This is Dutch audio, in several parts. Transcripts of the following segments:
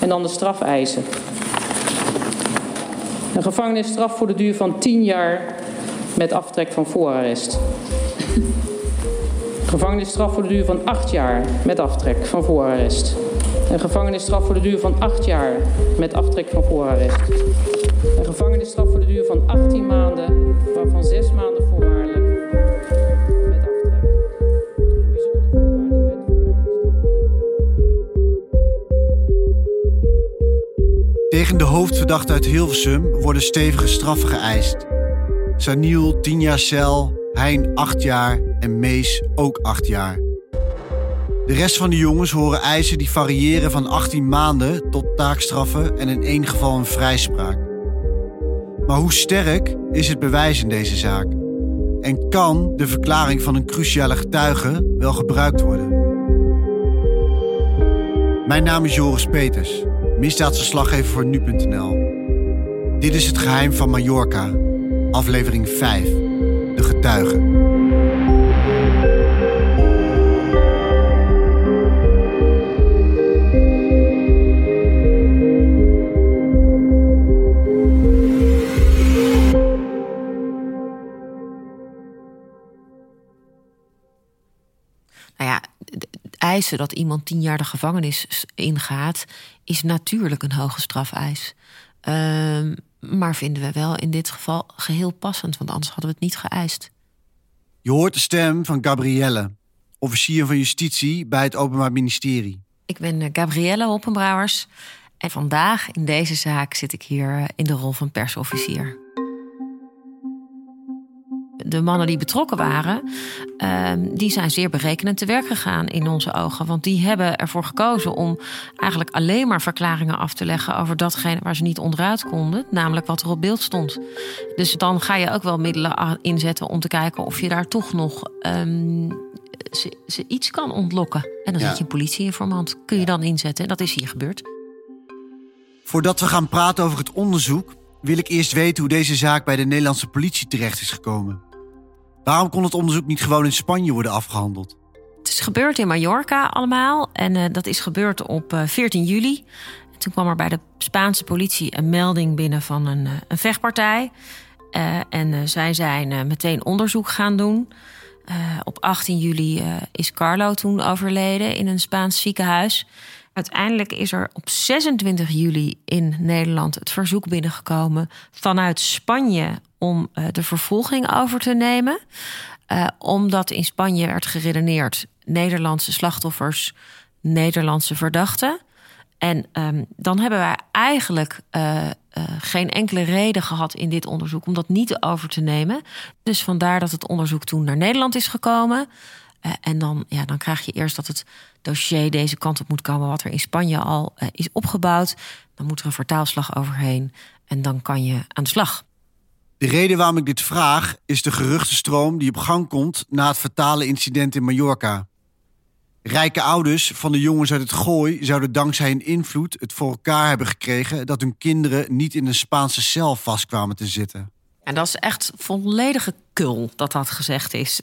En dan de strafeisen. Een gevangenisstraf voor de duur van 10 jaar met aftrek van voorarrest. Gevangenisstraf voor de duur van 8 jaar met aftrek van voorarrest. Een gevangenisstraf voor de duur van 8 jaar met aftrek van voorarrest. Een gevangenisstraf voor de duur van 18 maanden, waarvan 6 maanden Tegen de hoofdverdachte uit Hilversum worden stevige straffen geëist. Saniel 10 jaar cel, Hein 8 jaar en Mees ook 8 jaar. De rest van de jongens horen eisen die variëren van 18 maanden tot taakstraffen en in één geval een vrijspraak. Maar hoe sterk is het bewijs in deze zaak? En kan de verklaring van een cruciale getuige wel gebruikt worden? Mijn naam is Joris Peters, misdaadverslaggever voor nu.nl. Dit is het geheim van Mallorca, aflevering 5, de getuigen. Eisen dat iemand tien jaar de gevangenis ingaat, is natuurlijk een hoge strafeis. Ehm, maar vinden we wel in dit geval geheel passend, want anders hadden we het niet geëist. Je hoort de stem van Gabrielle, officier van justitie bij het Openbaar Ministerie. Ik ben eh, Gabrielle Hoppenbrouwers en vandaag in deze zaak zit ik hier eh, in de rol van persofficier. De mannen die betrokken waren, ehm, die zijn zeer berekenend te werk gegaan in onze ogen. Want die hebben ervoor gekozen om eigenlijk alleen maar verklaringen af te leggen over datgene waar ze niet onderuit konden, namelijk wat er op beeld stond. Dus dan ga je ook wel middelen inzetten om te kijken of je daar toch nog ehm, ze, ze iets kan ontlokken. En dan Ja. zet je een politieinformant, kun je dan inzetten. En dat is hier gebeurd. Voordat we gaan praten over het onderzoek, wil ik eerst weten hoe deze zaak bij de Nederlandse politie terecht is gekomen. Waarom kon het onderzoek niet gewoon in Spanje worden afgehandeld? Het is gebeurd in Mallorca allemaal. En eh, dat is gebeurd op eh, 14 juli. En toen kwam er bij de Spaanse politie een melding binnen van een, eh, een vechtpartij. Eh, en eh, zij zijn eh, meteen onderzoek gaan doen. Eh, op 18 juli eh, is Carlo toen overleden in een Spaans ziekenhuis. Uiteindelijk is er op 26 juli in Nederland het verzoek binnengekomen vanuit Spanje om eh, de vervolging over te nemen. Eh, omdat in Spanje werd geredeneerd Nederlandse slachtoffers, Nederlandse verdachten. En ehm, dan hebben wij eigenlijk eh, geen enkele reden gehad in dit onderzoek om dat niet over te nemen. Dus vandaar dat het onderzoek toen naar Nederland is gekomen. Eh, en dan, ja, dan krijg je eerst dat het dossier deze kant op moet komen, wat er in Spanje al eh, is opgebouwd. Dan moet er een vertaalslag overheen en dan kan je aan de slag. De reden waarom ik dit vraag is de geruchtenstroom die op gang komt na het fatale incident in Mallorca. Rijke ouders van de jongens uit het gooi zouden dankzij hun invloed het voor elkaar hebben gekregen dat hun kinderen niet in een Spaanse cel vastkwamen te zitten. En dat is echt volledige kul dat dat gezegd is.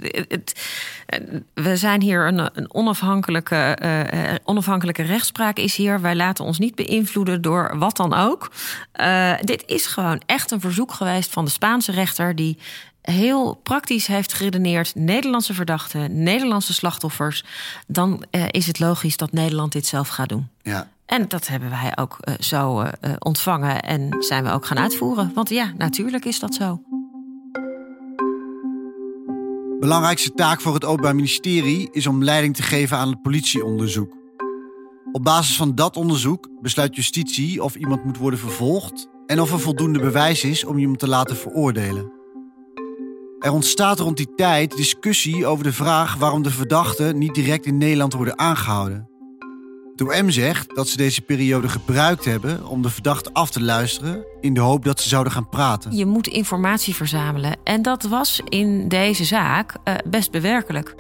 We zijn hier een, een onafhankelijke, eh, eh, onafhankelijke rechtspraak is hier. Wij laten ons niet beïnvloeden door wat dan ook. Eh, dit is gewoon echt een verzoek geweest van de Spaanse rechter die heel praktisch heeft geredeneerd. Nederlandse verdachten, Nederlandse slachtoffers. Dan is het logisch dat Nederland dit zelf gaat doen. Ja. En dat hebben wij ook eh, zo eh, eh, ontvangen en zijn we ook gaan uitvoeren. Want ja, natuurlijk is dat zo. Belangrijkste taak voor het Openbaar Ministerie is om leiding te geven aan het politieonderzoek. Op basis van dat onderzoek besluit justitie of iemand moet worden vervolgd en of er voldoende bewijs is om iemand te laten veroordelen. Er ontstaat rond die tijd discussie over de vraag waarom de verdachten niet direct in Nederland worden aangehouden. Het OM zegt dat ze deze periode gebruikt hebben om de verdachte af te luisteren in de hoop dat ze zouden gaan praten. Je moet informatie verzamelen. En dat was in deze zaak eh, best bewerkelijk.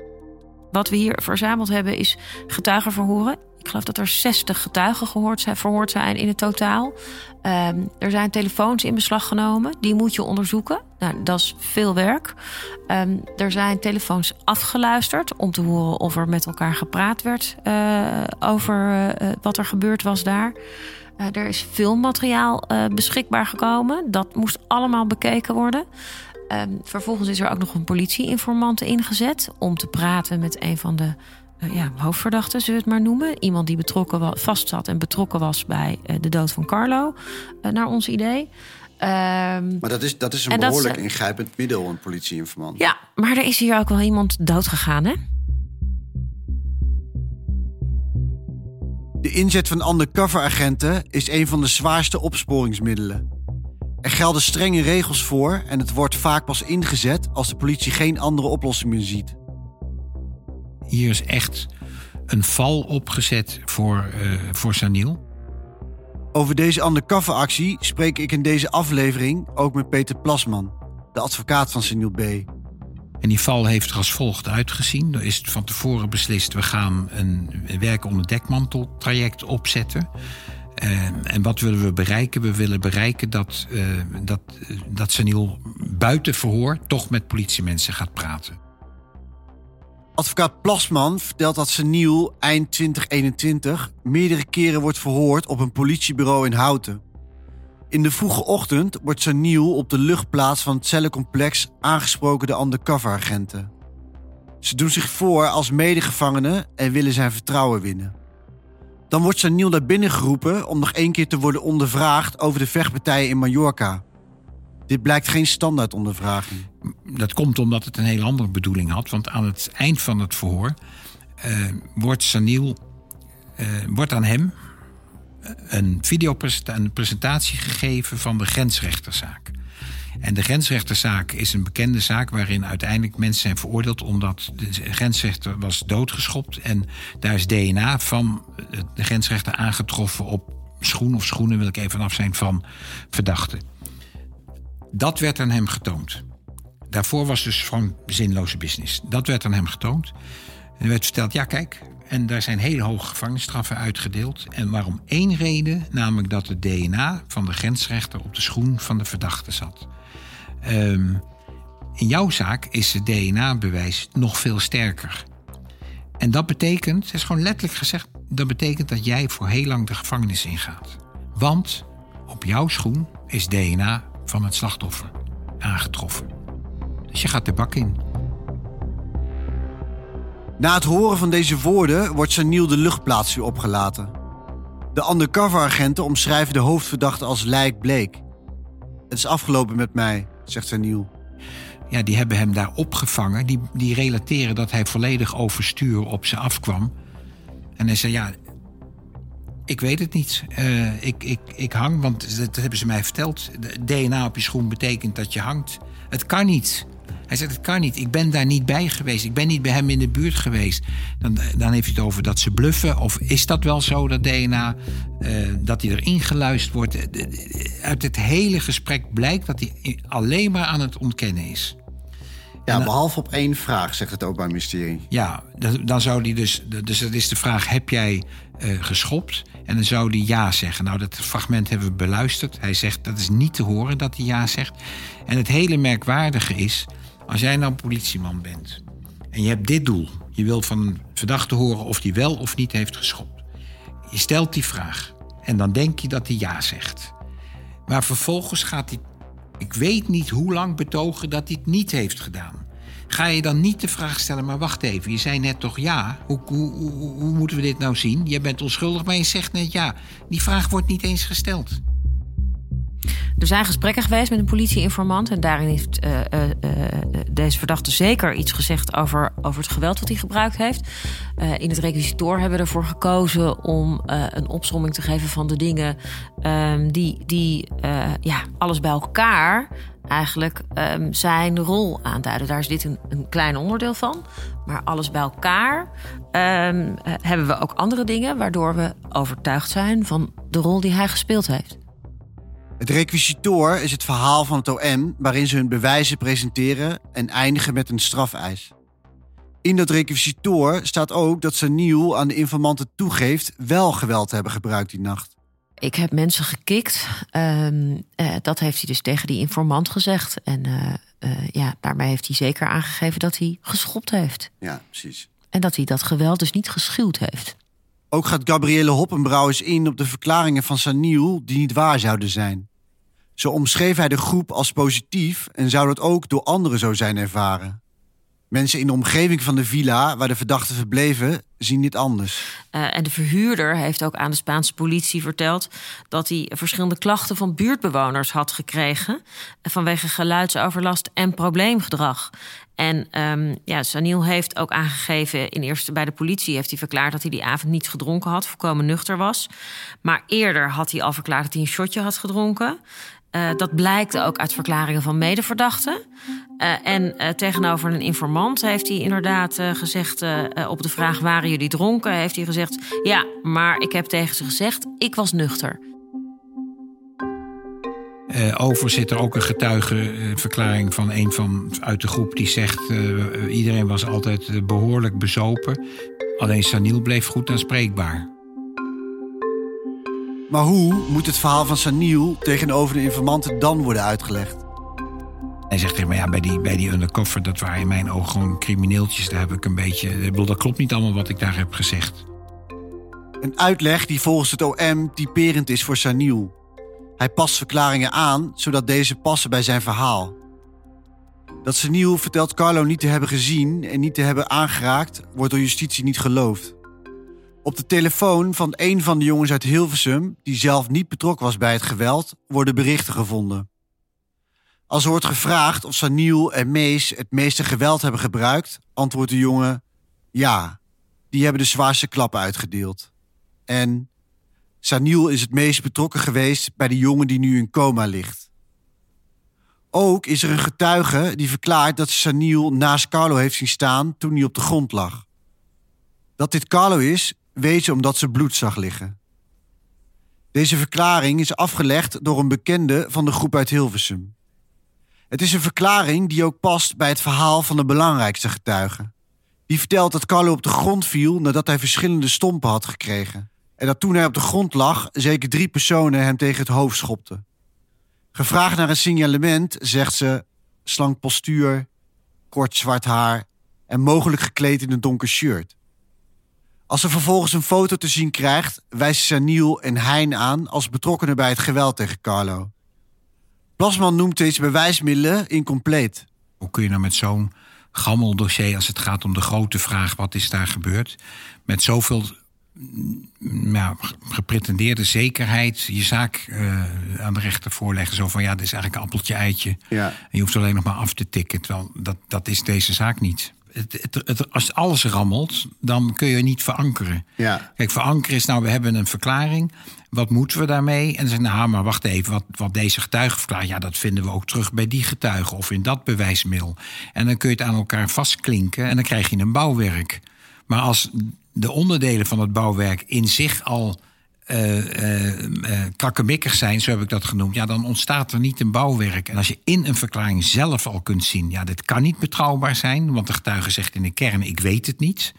Wat we hier verzameld hebben is getuigenverhoren. Ik geloof dat er 60 getuigen gehoord zijn, verhoord zijn in het totaal. Ehm, er zijn telefoons in beslag genomen. Die moet je onderzoeken. Nou, dat is veel werk. Ehm, er zijn telefoons afgeluisterd om te horen of er met elkaar gepraat werd uh, over uh, wat er gebeurd was daar. Er is filmmateriaal beschikbaar gekomen. Dat moest allemaal bekeken worden. Um, vervolgens is er ook nog een politieinformant ingezet om te praten met een van de ja, hoofdverdachten, zullen we het maar noemen. Iemand die betrokken was, vast zat en betrokken was bij uh, de dood van Carlo, uh, naar ons idee. Um, maar dat is, dat is een behoorlijk ingrijpend middel, een politieinformant. Ja, maar er is hier ook wel iemand dood gegaan, hè? De inzet van undercover-agenten is een van de zwaarste opsporingsmiddelen. Er gelden strenge regels voor en het wordt vaak pas ingezet als de politie geen andere oplossing meer ziet. Hier is echt een val opgezet voor, uh, voor Saniel. Over deze undercover-actie spreek ik in deze aflevering ook met Peter Plasman, de advocaat van Saniel B. En die val heeft er als volgt uitgezien. Er is van tevoren beslist, we gaan een werk onder dekmantel traject opzetten. Uh, en wat willen we bereiken? We willen bereiken dat, uh, dat, dat Saniel buiten verhoor toch met politiemensen gaat praten. Advocaat Plasman vertelt dat Seniel eind 2021 meerdere keren wordt verhoord op een politiebureau in Houten. In de vroege ochtend wordt Seniel op de luchtplaats van het cellencomplex aangesproken door undercoveragenten. Ze doen zich voor als medegevangene en willen zijn vertrouwen winnen. Dan wordt Saniel naar binnen geroepen om nog één keer te worden ondervraagd over de vechtpartijen in Mallorca. Dit blijkt geen standaard ondervraging. Dat komt omdat het een hele andere bedoeling had. Want aan het eind van het verhoor uh, wordt Saniel, uh, wordt aan hem een videopresentatie gegeven van de grensrechterzaak. En de grensrechterzaak is een bekende zaak waarin uiteindelijk mensen zijn veroordeeld omdat de grensrechter was doodgeschopt. En daar is DNA van de grensrechter aangetroffen op schoen of schoenen, wil ik even af zijn, van verdachten. Dat werd aan hem getoond. Daarvoor was dus gewoon zinloze business. Dat werd aan hem getoond. En er werd verteld, ja kijk, en daar zijn hele hoge gevangenisstraffen uitgedeeld. En waarom één reden, namelijk dat het DNA van de grensrechter op de schoen van de verdachte zat. Um, in jouw zaak is het DNA-bewijs nog veel sterker. En dat betekent, het is gewoon letterlijk gezegd, dat betekent dat jij voor heel lang de gevangenis ingaat. Want op jouw schoen is DNA van het slachtoffer aangetroffen. Dus je gaat de bak in. Na het horen van deze woorden wordt Saniel de luchtplaats weer opgelaten. De undercover-agenten omschrijven de hoofdverdachte als lijkbleek. Het is afgelopen met mij, zegt Saniel. Ja, die hebben hem daar opgevangen. Die, die relateren dat hij volledig overstuur op ze afkwam. En hij zei, ja, ik weet het niet. Uh, ik, ik, ik hang, want dat hebben ze mij verteld. DNA op je schoen betekent dat je hangt. Het kan niet. Hij zegt, het kan niet. Ik ben daar niet bij geweest. Ik ben niet bij hem in de buurt geweest. Dan, dan heeft hij het over dat ze bluffen. Of is dat wel zo, dat DNA, uh, dat hij erin geluisterd wordt? Uit het hele gesprek blijkt dat hij alleen maar aan het ontkennen is. Ja, behalve op één vraag, zegt het Openbaar Ministerie. Ja, dan zou die dus... Dus dat is de vraag, heb jij uh, geschopt? En dan zou hij ja zeggen. Nou, dat fragment hebben we beluisterd. Hij zegt, dat is niet te horen dat hij ja zegt. En het hele merkwaardige is... als jij nou politieman bent... en je hebt dit doel... je wil van een verdachte horen of die wel of niet heeft geschopt. Je stelt die vraag. En dan denk je dat hij ja zegt. Maar vervolgens gaat hij ik weet niet hoe lang betogen dat hij het niet heeft gedaan. Ga je dan niet de vraag stellen, maar wacht even, je zei net toch ja? Hoe, hoe, hoe, moeten we dit nou zien? Je bent onschuldig, maar je zegt net ja. Die vraag wordt niet eens gesteld. Er zijn gesprekken geweest met een politieinformant. En daarin heeft uh, uh, deze verdachte zeker iets gezegd over, over het geweld wat hij gebruikt heeft. in het requisitoor hebben we ervoor gekozen om een opsomming te geven van de dingen ehm, die, die ja, alles bij elkaar eigenlijk um, zijn rol aanduiden. Daar is dit een, een, klein onderdeel van. Maar alles bij elkaar um, hebben we ook andere dingen waardoor we overtuigd zijn van de rol die hij gespeeld heeft. Het requisitoor is het verhaal van het OM waarin ze hun bewijzen presenteren en eindigen met een strafeis. In dat requisitor staat ook dat Saniel aan de informanten toegeeft wel geweld te hebben gebruikt die nacht. Ik heb mensen gekikt. Ehm, eh, dat heeft hij dus tegen die informant gezegd. En eh, eh, ja, daarmee heeft hij zeker aangegeven dat hij geschopt heeft. Ja, precies. En dat hij dat geweld dus niet geschuwd heeft. Ook gaat Gabrielle Hoppenbrouwers in op de verklaringen van Saniel die niet waar zouden zijn. Zo omschreef hij de groep als positief en zou dat ook door anderen zo zijn ervaren. Mensen in de omgeving van de villa waar de verdachten verbleven zien dit anders. Uh, en de verhuurder heeft ook aan de Spaanse politie verteld dat hij verschillende klachten van buurtbewoners had gekregen vanwege geluidsoverlast en probleemgedrag. En um, ja, Saniel heeft ook aangegeven, in eerste bij de politie heeft hij verklaard dat hij die avond niet gedronken had, volkomen nuchter was. Maar eerder had hij al verklaard dat hij een shotje had gedronken. Uh, dat blijkt ook uit verklaringen van medeverdachten. Uh, en uh, tegenover een informant heeft hij inderdaad gezegd... op de vraag waren jullie dronken, heeft hij gezegd... ja, maar ik heb tegen ze gezegd, ik was nuchter. over zit er ook een getuigenverklaring van een van uit de groep... die zegt, iedereen was altijd behoorlijk bezopen. Alleen Sanil bleef goed aanspreekbaar. Maar hoe moet het verhaal van Saniel tegenover de informanten dan worden uitgelegd? Hij zegt tegen mij, ja, bij die, bij die undercover, dat waren in mijn ogen gewoon crimineeltjes. Daar heb ik een beetje. Dat klopt niet allemaal wat ik daar heb gezegd. Een uitleg die volgens het OM typerend is voor Saniel. Hij past verklaringen aan, zodat deze passen bij zijn verhaal. Dat Saniel vertelt Carlo niet te hebben gezien en niet te hebben aangeraakt, wordt door justitie niet geloofd. Op de telefoon van een van de jongens uit Hilversum, die zelf niet betrokken was bij het geweld, worden berichten gevonden. Als er wordt gevraagd of Saniel en Mees het meeste geweld hebben gebruikt, antwoordt de jongen: ja, die hebben de zwaarste klappen uitgedeeld. En Saniel is het meest betrokken geweest bij de jongen die nu in coma ligt. Ook is er een getuige die verklaart dat Saniel naast Carlo heeft zien staan toen hij op de grond lag. Dat dit Carlo is, weet ze omdat ze bloed zag liggen. Deze verklaring is afgelegd door een bekende van de groep uit Hilversum. Het is een verklaring die ook past bij het verhaal van de belangrijkste getuige. Die vertelt dat Carlo op de grond viel nadat hij verschillende stompen had gekregen. En dat toen hij op de grond lag, zeker drie personen hem tegen het hoofd schopten. Gevraagd naar een signalement zegt ze slank postuur, kort zwart haar en mogelijk gekleed in een donker shirt. Als ze vervolgens een foto te zien krijgt, wijst Saniel en Hein aan als betrokkenen bij het geweld tegen Carlo. Plasman noemt deze bewijsmiddelen incompleet. Hoe kun je nou met zo'n gammel dossier, als het gaat om de grote vraag wat is daar gebeurd, met zoveel ja, gepretendeerde zekerheid je zaak uh, aan de rechter voorleggen. Zo van ja, dit is eigenlijk een appeltje eitje. Ja. En je hoeft alleen nog maar af te tikken. Terwijl dat, dat is deze zaak niet het, het, als alles rammelt, dan kun je niet verankeren. Ja. Kijk, verankeren is nou, we hebben een verklaring. Wat moeten we daarmee? En dan zeg nou, maar wacht even, wat, wat deze getuige verklaart... ja, dat vinden we ook terug bij die getuige of in dat bewijsmiddel. En dan kun je het aan elkaar vastklinken en dan krijg je een bouwwerk. Maar als de onderdelen van het bouwwerk in zich al uh, kakkemikkig zijn, zo heb ik dat genoemd, ja, dan ontstaat er niet een bouwwerk. En als je in een verklaring zelf al kunt zien, ja, dit kan niet betrouwbaar zijn, want de getuige zegt in de kern: ik weet het niet.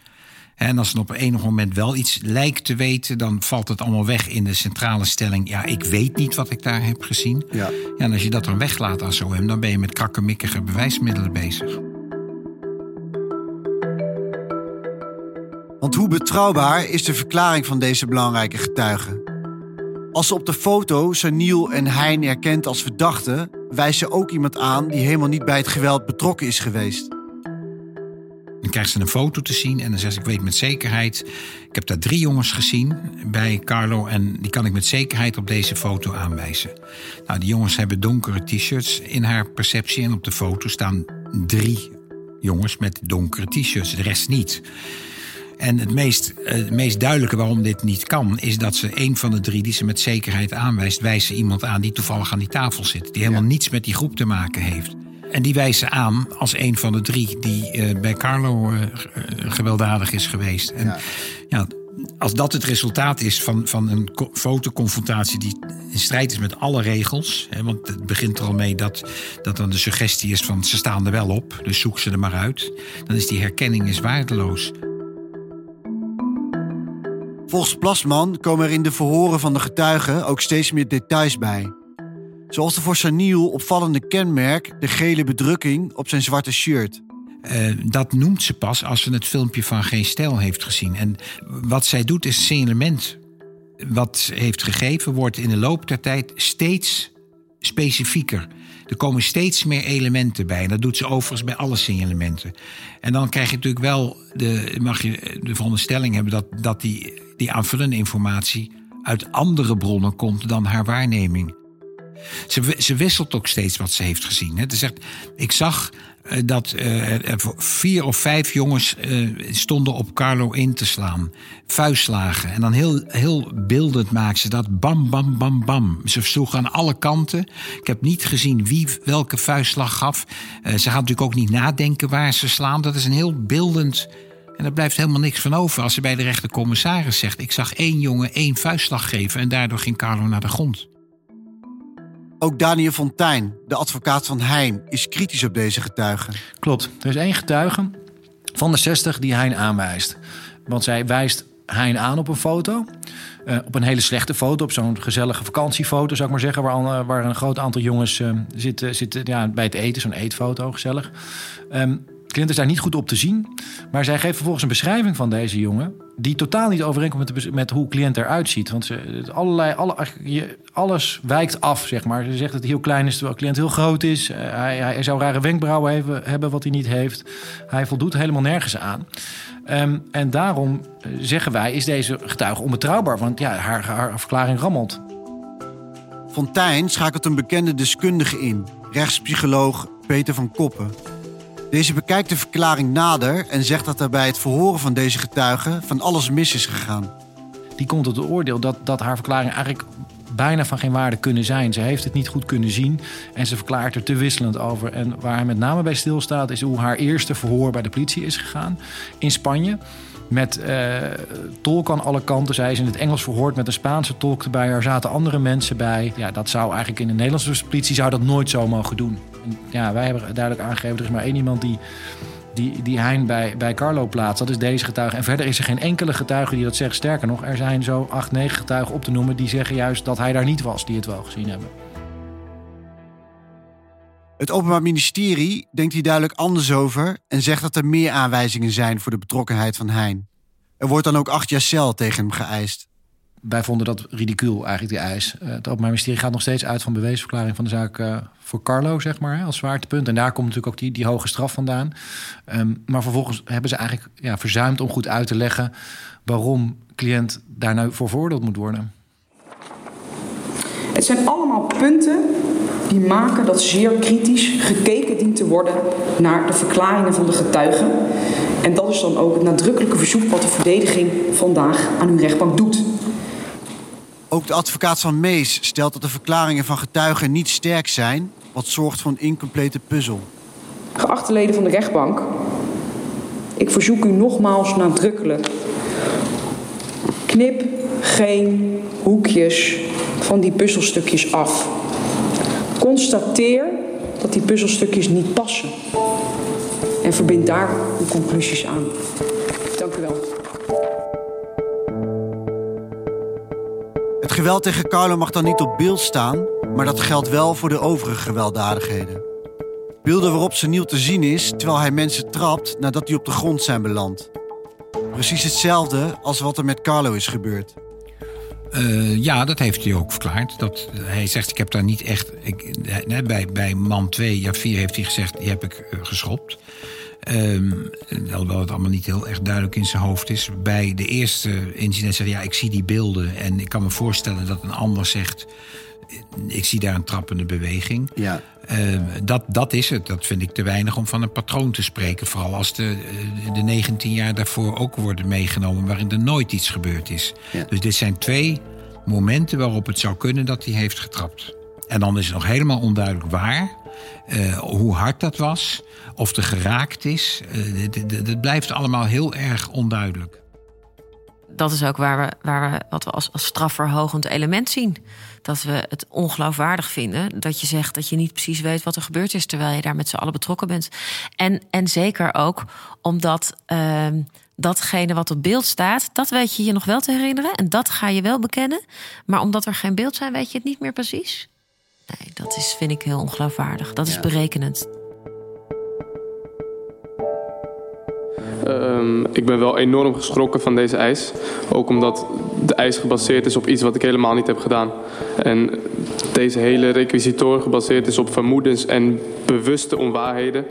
En als het op een enig moment wel iets lijkt te weten, dan valt het allemaal weg in de centrale stelling: ja, ik weet niet wat ik daar heb gezien. Ja. ja en als je dat dan weglaat als OM, dan ben je met krakkemikkige bewijsmiddelen bezig. Want hoe betrouwbaar is de verklaring van deze belangrijke getuigen? Als ze op de foto Saniel en Hein erkent als verdachten, wijst ze ook iemand aan die helemaal niet bij het geweld betrokken is geweest. Dan krijgt ze een foto te zien en dan zegt ze: Ik weet met zekerheid. Ik heb daar drie jongens gezien bij Carlo en die kan ik met zekerheid op deze foto aanwijzen. Nou, die jongens hebben donkere t-shirts in haar perceptie en op de foto staan drie jongens met donkere t-shirts, de rest niet. En het meest, het meest duidelijke waarom dit niet kan, is dat ze een van de drie die ze met zekerheid aanwijst, wijst ze iemand aan die toevallig aan die tafel zit. Die helemaal niets met die groep te maken heeft. En die wijst ze aan als een van de drie die uh, bij Carlo uh, gewelddadig is geweest. En ja. ja. als dat het resultaat is van, van een fotoconfrontatie die in strijd is met alle regels. Hè, want het begint er al mee dat, dat dan de suggestie is van ze staan er wel op, dus zoek ze er maar uit. Dan is die herkenning is waardeloos. Volgens Plasman komen er in de verhoren van de getuigen ook steeds meer details bij. Zoals de voor Saniel opvallende kenmerk de gele bedrukking op zijn zwarte shirt. Uh, dat noemt ze pas als ze het filmpje van Geen Stijl heeft gezien. En wat zij doet is signalement. Wat heeft gegeven wordt in de loop der tijd steeds specifieker. Er komen steeds meer elementen bij. En dat doet ze overigens bij alle signalementen. En dan krijg je natuurlijk wel de, mag je de veronderstelling hebben dat, dat die, die aanvullende informatie uit andere bronnen komt dan haar waarneming. Ze, ze wisselt ook steeds wat ze heeft gezien. Ze zegt, ik zag eh, dat uh, vier of vijf jongens uh, stonden op Carlo in te slaan. Vuistslagen. En dan heel, heel beeldend maakt ze dat. Bam, bam, bam, bam. Ze sloegen aan alle kanten. Ik heb niet gezien wie welke vuistslag gaf. Ze gaat natuurlijk ook niet nadenken waar ze slaan. Dat is een heel beeldend... En er blijft helemaal niks van over als ze bij de rechtercommissaris zegt... ik zag één jongen één vuistslag geven en daardoor ging Carlo naar de grond. Ook Daniel Fontijn, de advocaat van Hein, is kritisch op deze getuigen. Klopt. Er is één getuige van de 60 die Hein aanwijst. Want zij wijst Hein aan op een foto. Uh, op een hele slechte foto, op zo'n gezellige vakantiefoto, zou ik maar zeggen. Waar, waar een groot aantal jongens uh, zitten, zitten ja, bij het eten, zo'n eetfoto, gezellig. Um, Clint is daar niet goed op te zien. Maar zij geeft vervolgens een beschrijving van deze jongen. die totaal niet overeenkomt met, met hoe cliënt eruit ziet. Want ze, allerlei, alle, alles wijkt af, zeg maar. Ze zegt dat hij heel klein is terwijl de cliënt heel groot is. Uh, hij, hij, zou rare wenkbrauwen hebben, hebben wat hij niet heeft. Hij voldoet helemaal nergens aan. Um, en daarom eh, zeggen wij: is deze getuige onbetrouwbaar? Want ja, haar, haar verklaring rammelt. Fontijn schakelt een bekende deskundige in, rechtspsycholoog Peter van Koppen. Deze bekijkt de verklaring nader en zegt dat er bij het verhoren van deze getuigen van alles mis is gegaan. Die komt tot het oordeel dat, dat haar verklaring eigenlijk bijna van geen waarde kunnen zijn. Ze heeft het niet goed kunnen zien en ze verklaart er te wisselend over. En waar hij met name bij stilstaat is hoe haar eerste verhoor bij de politie is gegaan in Spanje. Met uh, tolk aan alle kanten. Zij is in het Engels verhoord met een Spaanse tolk erbij. Er zaten andere mensen bij. Ja, dat zou eigenlijk in de Nederlandse politie zou dat nooit zo mogen doen. En ja, wij hebben duidelijk aangegeven, er is maar één iemand die die, die Hein bij, bij Carlo plaatst. Dat is deze getuige. En verder is er geen enkele getuige die dat zegt. Sterker nog, er zijn zo acht, negen getuigen op te noemen... die zeggen juist dat hij daar niet was, die het wel gezien hebben. Het Openbaar Ministerie denkt hier duidelijk anders over... en zegt dat er meer aanwijzingen zijn voor de betrokkenheid van Hein. Er wordt dan ook acht jaar cel tegen hem geëist. Wij vonden dat ridicuul, eigenlijk, die eis. Eh, het Openbaar Ministerie gaat nog steeds uit van beweesverklaring van de zaak uh, voor Carlo, zeg maar, als zwaartepunt. En daar komt natuurlijk ook die, die hoge straf vandaan. Um, maar vervolgens hebben ze eigenlijk ja, verzuimd om goed uit te leggen waarom cliënt daar nou voor veroordeeld moet worden. Het zijn allemaal punten die maken dat zeer kritisch gekeken dient te worden naar de verklaringen van de getuigen. En dat is dan ook het nadrukkelijke verzoek wat de verdediging vandaag aan uw rechtbank doet. Ook de advocaat van Mees stelt dat de verklaringen van getuigen niet sterk zijn, wat zorgt voor een incomplete puzzel. Geachte leden van de rechtbank, ik verzoek u nogmaals nadrukkelijk. Knip geen hoekjes van die puzzelstukjes af. Constateer dat die puzzelstukjes niet passen. En verbind daar uw conclusies aan. Dank u wel. Het geweld tegen Carlo mag dan niet op beeld staan, maar dat geldt wel voor de overige gewelddadigheden. Beelden waarop Seniel te zien is terwijl hij mensen trapt nadat die op de grond zijn beland. Precies hetzelfde als wat er met Carlo is gebeurd. Uh, ja, dat heeft hij ook verklaard. Dat, hij zegt, ik heb daar niet echt... Ik, bij, bij man 2, ja 4 heeft hij gezegd, die heb ik geschopt. Um, alhoewel het allemaal niet heel erg duidelijk in zijn hoofd is. Bij de eerste incident zei hij, ja, ik zie die beelden... en ik kan me voorstellen dat een ander zegt... ik zie daar een trappende beweging. Ja. Uh, dat, dat is het. Dat vind ik te weinig om van een patroon te spreken. Vooral als de, de 19 jaar daarvoor ook worden meegenomen... waarin er nooit iets gebeurd is. Ja. Dus dit zijn twee momenten waarop het zou kunnen dat hij heeft getrapt. En dan is het nog helemaal onduidelijk waar... Uh, hoe hard dat was, of er geraakt is. Uh, dat blijft allemaal heel erg onduidelijk. Dat is ook waar we, waar we wat we als, als strafverhogend element zien. Dat we het ongeloofwaardig vinden dat je zegt dat je niet precies weet wat er gebeurd is terwijl je daar met z'n allen betrokken bent. En, en zeker ook omdat uh, datgene wat op beeld staat, dat weet je je nog wel te herinneren en dat ga je wel bekennen. Maar omdat er geen beeld zijn, weet je het niet meer precies. Nee, dat is, vind ik heel ongeloofwaardig. Dat is berekenend. Um, ik ben wel enorm geschrokken van deze eis. Ook omdat de eis gebaseerd is op iets wat ik helemaal niet heb gedaan. En deze hele requisitor gebaseerd is op vermoedens en bewuste onwaarheden.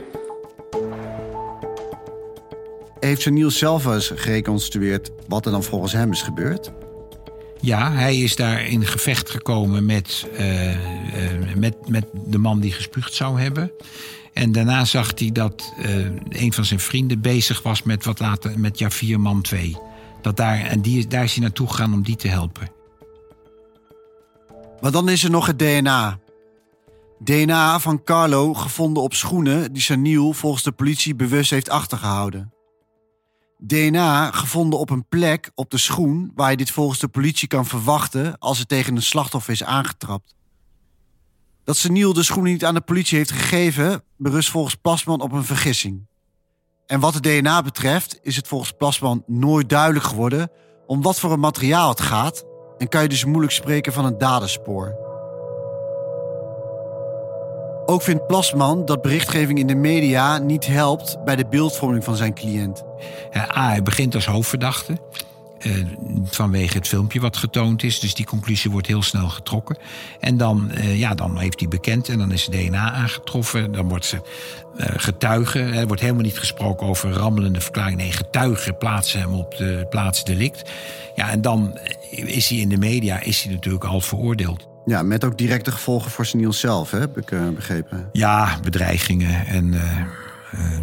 Heeft Sir Niels zelf eens gereconstrueerd wat er dan volgens hem is gebeurd? Ja, hij is daar in gevecht gekomen met, uh, uh, met, met de man die gespuugd zou hebben. En daarna zag hij dat uh, een van zijn vrienden bezig was met wat later met Javir Man 2. Dat daar, en die, daar is hij naartoe gegaan om die te helpen. Maar dan is er nog het DNA. DNA van Carlo gevonden op schoenen die Saniel volgens de politie bewust heeft achtergehouden. DNA gevonden op een plek op de schoen waar je dit volgens de politie kan verwachten als het tegen een slachtoffer is aangetrapt. Dat Seniel de schoenen niet aan de politie heeft gegeven, berust volgens Plasman op een vergissing. En wat het DNA betreft is het volgens Plasman nooit duidelijk geworden om wat voor een materiaal het gaat en kan je dus moeilijk spreken van een daderspoor. Ook vindt Plasman dat berichtgeving in de media niet helpt bij de beeldvorming van zijn cliënt. A, hij begint als hoofdverdachte. Uh, vanwege het filmpje wat getoond is. Dus die conclusie wordt heel snel getrokken. En dan, uh, ja, dan heeft hij bekend en dan is DNA aangetroffen. Dan wordt ze uh, getuigen. Er wordt helemaal niet gesproken over rammelende verklaring. Nee, getuigen plaatsen hem op de plaats delict. Ja, en dan is hij in de media is hij natuurlijk al veroordeeld. Ja, met ook directe gevolgen voor Seniel zelf, hè, heb ik begrepen. Ja, bedreigingen. En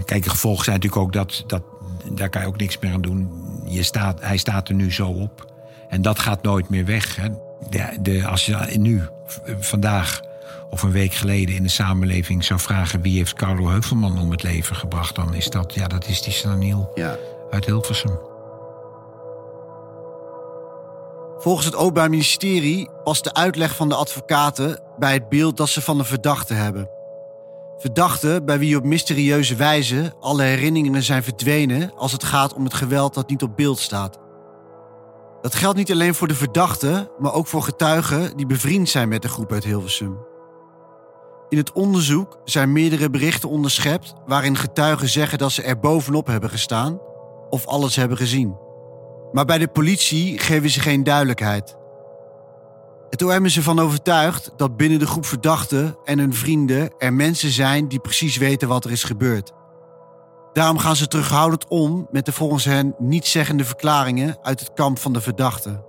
kijk, de gevolgen zijn natuurlijk ook dat, dat daar kan je ook niks meer aan doen. Je staat, hij staat er nu zo op. En dat gaat nooit meer weg. Hè. De, de, als je nu, vandaag of een week geleden in de samenleving zou vragen... wie heeft Carlo Heuvelman om het leven gebracht... dan is dat, ja, dat is die Saniel ja. uit Hilversum. Volgens het Openbaar Ministerie past de uitleg van de advocaten... bij het beeld dat ze van de verdachte hebben... Verdachten bij wie op mysterieuze wijze alle herinneringen zijn verdwenen als het gaat om het geweld dat niet op beeld staat. Dat geldt niet alleen voor de verdachten, maar ook voor getuigen die bevriend zijn met de groep uit Hilversum. In het onderzoek zijn meerdere berichten onderschept waarin getuigen zeggen dat ze er bovenop hebben gestaan of alles hebben gezien. Maar bij de politie geven ze geen duidelijkheid. Het OM is ervan overtuigd dat binnen de groep verdachten en hun vrienden er mensen zijn die precies weten wat er is gebeurd. Daarom gaan ze terughoudend om met de volgens hen nietszeggende verklaringen uit het kamp van de verdachten.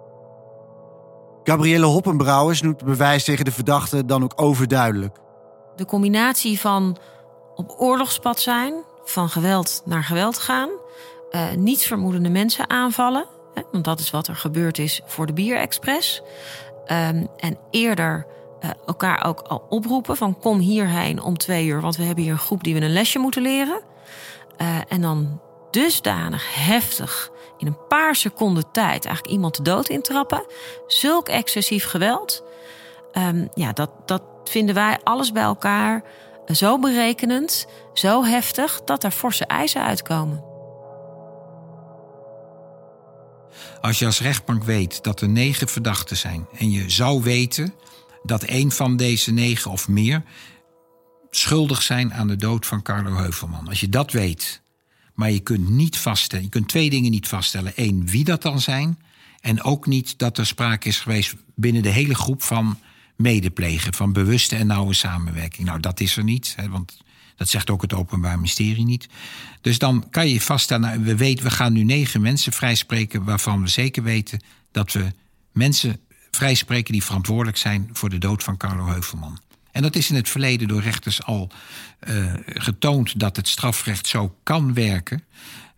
Gabrielle Hoppenbrouwers noemt het bewijs tegen de verdachte dan ook overduidelijk. De combinatie van op oorlogspad zijn, van geweld naar geweld gaan, uh, niets vermoedende mensen aanvallen, hè, want dat is wat er gebeurd is voor de Bierexpress. Um, en eerder uh, elkaar ook al oproepen van kom hierheen om twee uur, want we hebben hier een groep die we een lesje moeten leren. Uh, en dan dusdanig heftig in een paar seconden tijd eigenlijk iemand de dood intrappen. Zulk excessief geweld. Um, ja, dat, dat vinden wij alles bij elkaar zo berekenend, zo heftig, dat er forse eisen uitkomen. Als je als rechtbank weet dat er negen verdachten zijn en je zou weten dat een van deze negen of meer schuldig zijn aan de dood van Carlo Heuvelman. Als je dat weet, maar je kunt niet vaststellen, je kunt twee dingen niet vaststellen. Eén, wie dat dan zijn. En ook niet dat er sprake is geweest binnen de hele groep van medeplegen, van bewuste en nauwe samenwerking. Nou, dat is er niet, hè, want dat zegt ook het Openbaar Ministerie niet. Dus dan kan je vaststellen, we, weten, we gaan nu negen mensen vrijspreken waarvan we zeker weten dat we mensen vrijspreken die verantwoordelijk zijn voor de dood van Carlo Heuvelman. En dat is in het verleden door rechters al uh, getoond dat het strafrecht zo kan werken.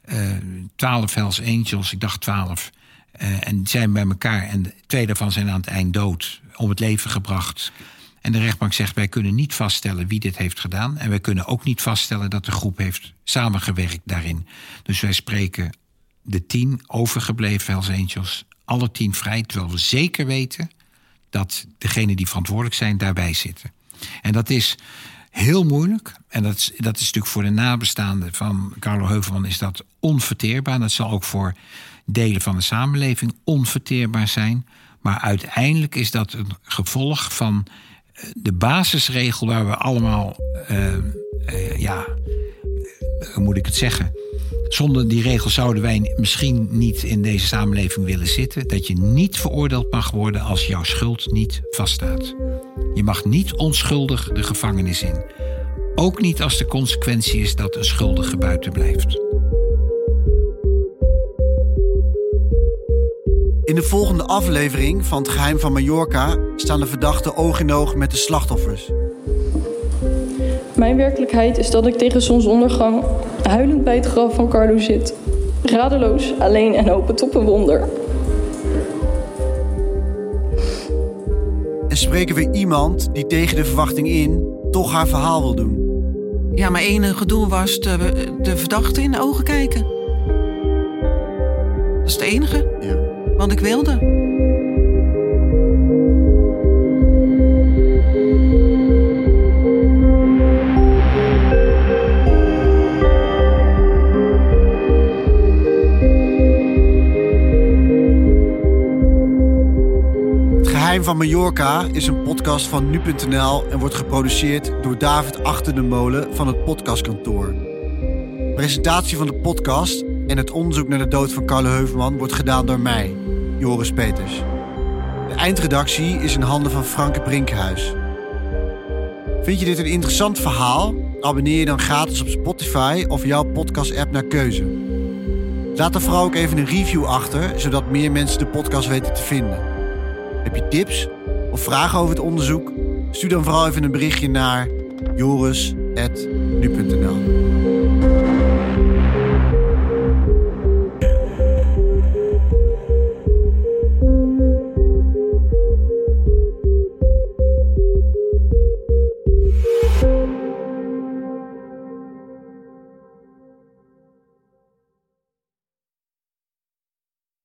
Uh, twaalf Hells Angels, ik dacht twaalf, uh, en zijn bij elkaar. En twee daarvan zijn aan het eind dood, om het leven gebracht. En de rechtbank zegt: wij kunnen niet vaststellen wie dit heeft gedaan. En wij kunnen ook niet vaststellen dat de groep heeft samengewerkt daarin. Dus wij spreken de tien overgebleven Hells Angels alle tien vrij, terwijl we zeker weten dat degenen die verantwoordelijk zijn daarbij zitten. En dat is heel moeilijk. En dat is, dat is natuurlijk voor de nabestaanden van Carlo Heuvelman is dat onverteerbaar. Dat zal ook voor delen van de samenleving onverteerbaar zijn. Maar uiteindelijk is dat een gevolg van de basisregel waar we allemaal, uh, uh, ja, hoe moet ik het zeggen? Zonder die regel zouden wij misschien niet in deze samenleving willen zitten. Dat je niet veroordeeld mag worden als jouw schuld niet vaststaat. Je mag niet onschuldig de gevangenis in. Ook niet als de consequentie is dat een schuldige buiten blijft. In de volgende aflevering van Het Geheim van Mallorca staan de verdachten oog in oog met de slachtoffers. Mijn werkelijkheid is dat ik tegen zonsondergang huilend bij het graf van Carlo zit. Radeloos, alleen en hopend op een wonder. En spreken we iemand die tegen de verwachting in toch haar verhaal wil doen. Ja, mijn enige doel was de, de verdachte in de ogen kijken. Dat is het enige. Ja. Wat ik wilde. Het Geheim van Mallorca is een podcast van nu.nl en wordt geproduceerd door David Achter de Molen van het podcastkantoor. Presentatie van de podcast en het onderzoek naar de dood van Carlo Heuvelman wordt gedaan door mij, Joris Peters. De eindredactie is in handen van Franke Brinkhuis. Vind je dit een interessant verhaal? Abonneer je dan gratis op Spotify of jouw podcast-app naar keuze. Laat er vooral ook even een review achter, zodat meer mensen de podcast weten te vinden. Heb je tips of vragen over het onderzoek? Stuur dan vooral even een berichtje naar joris.nu.nl.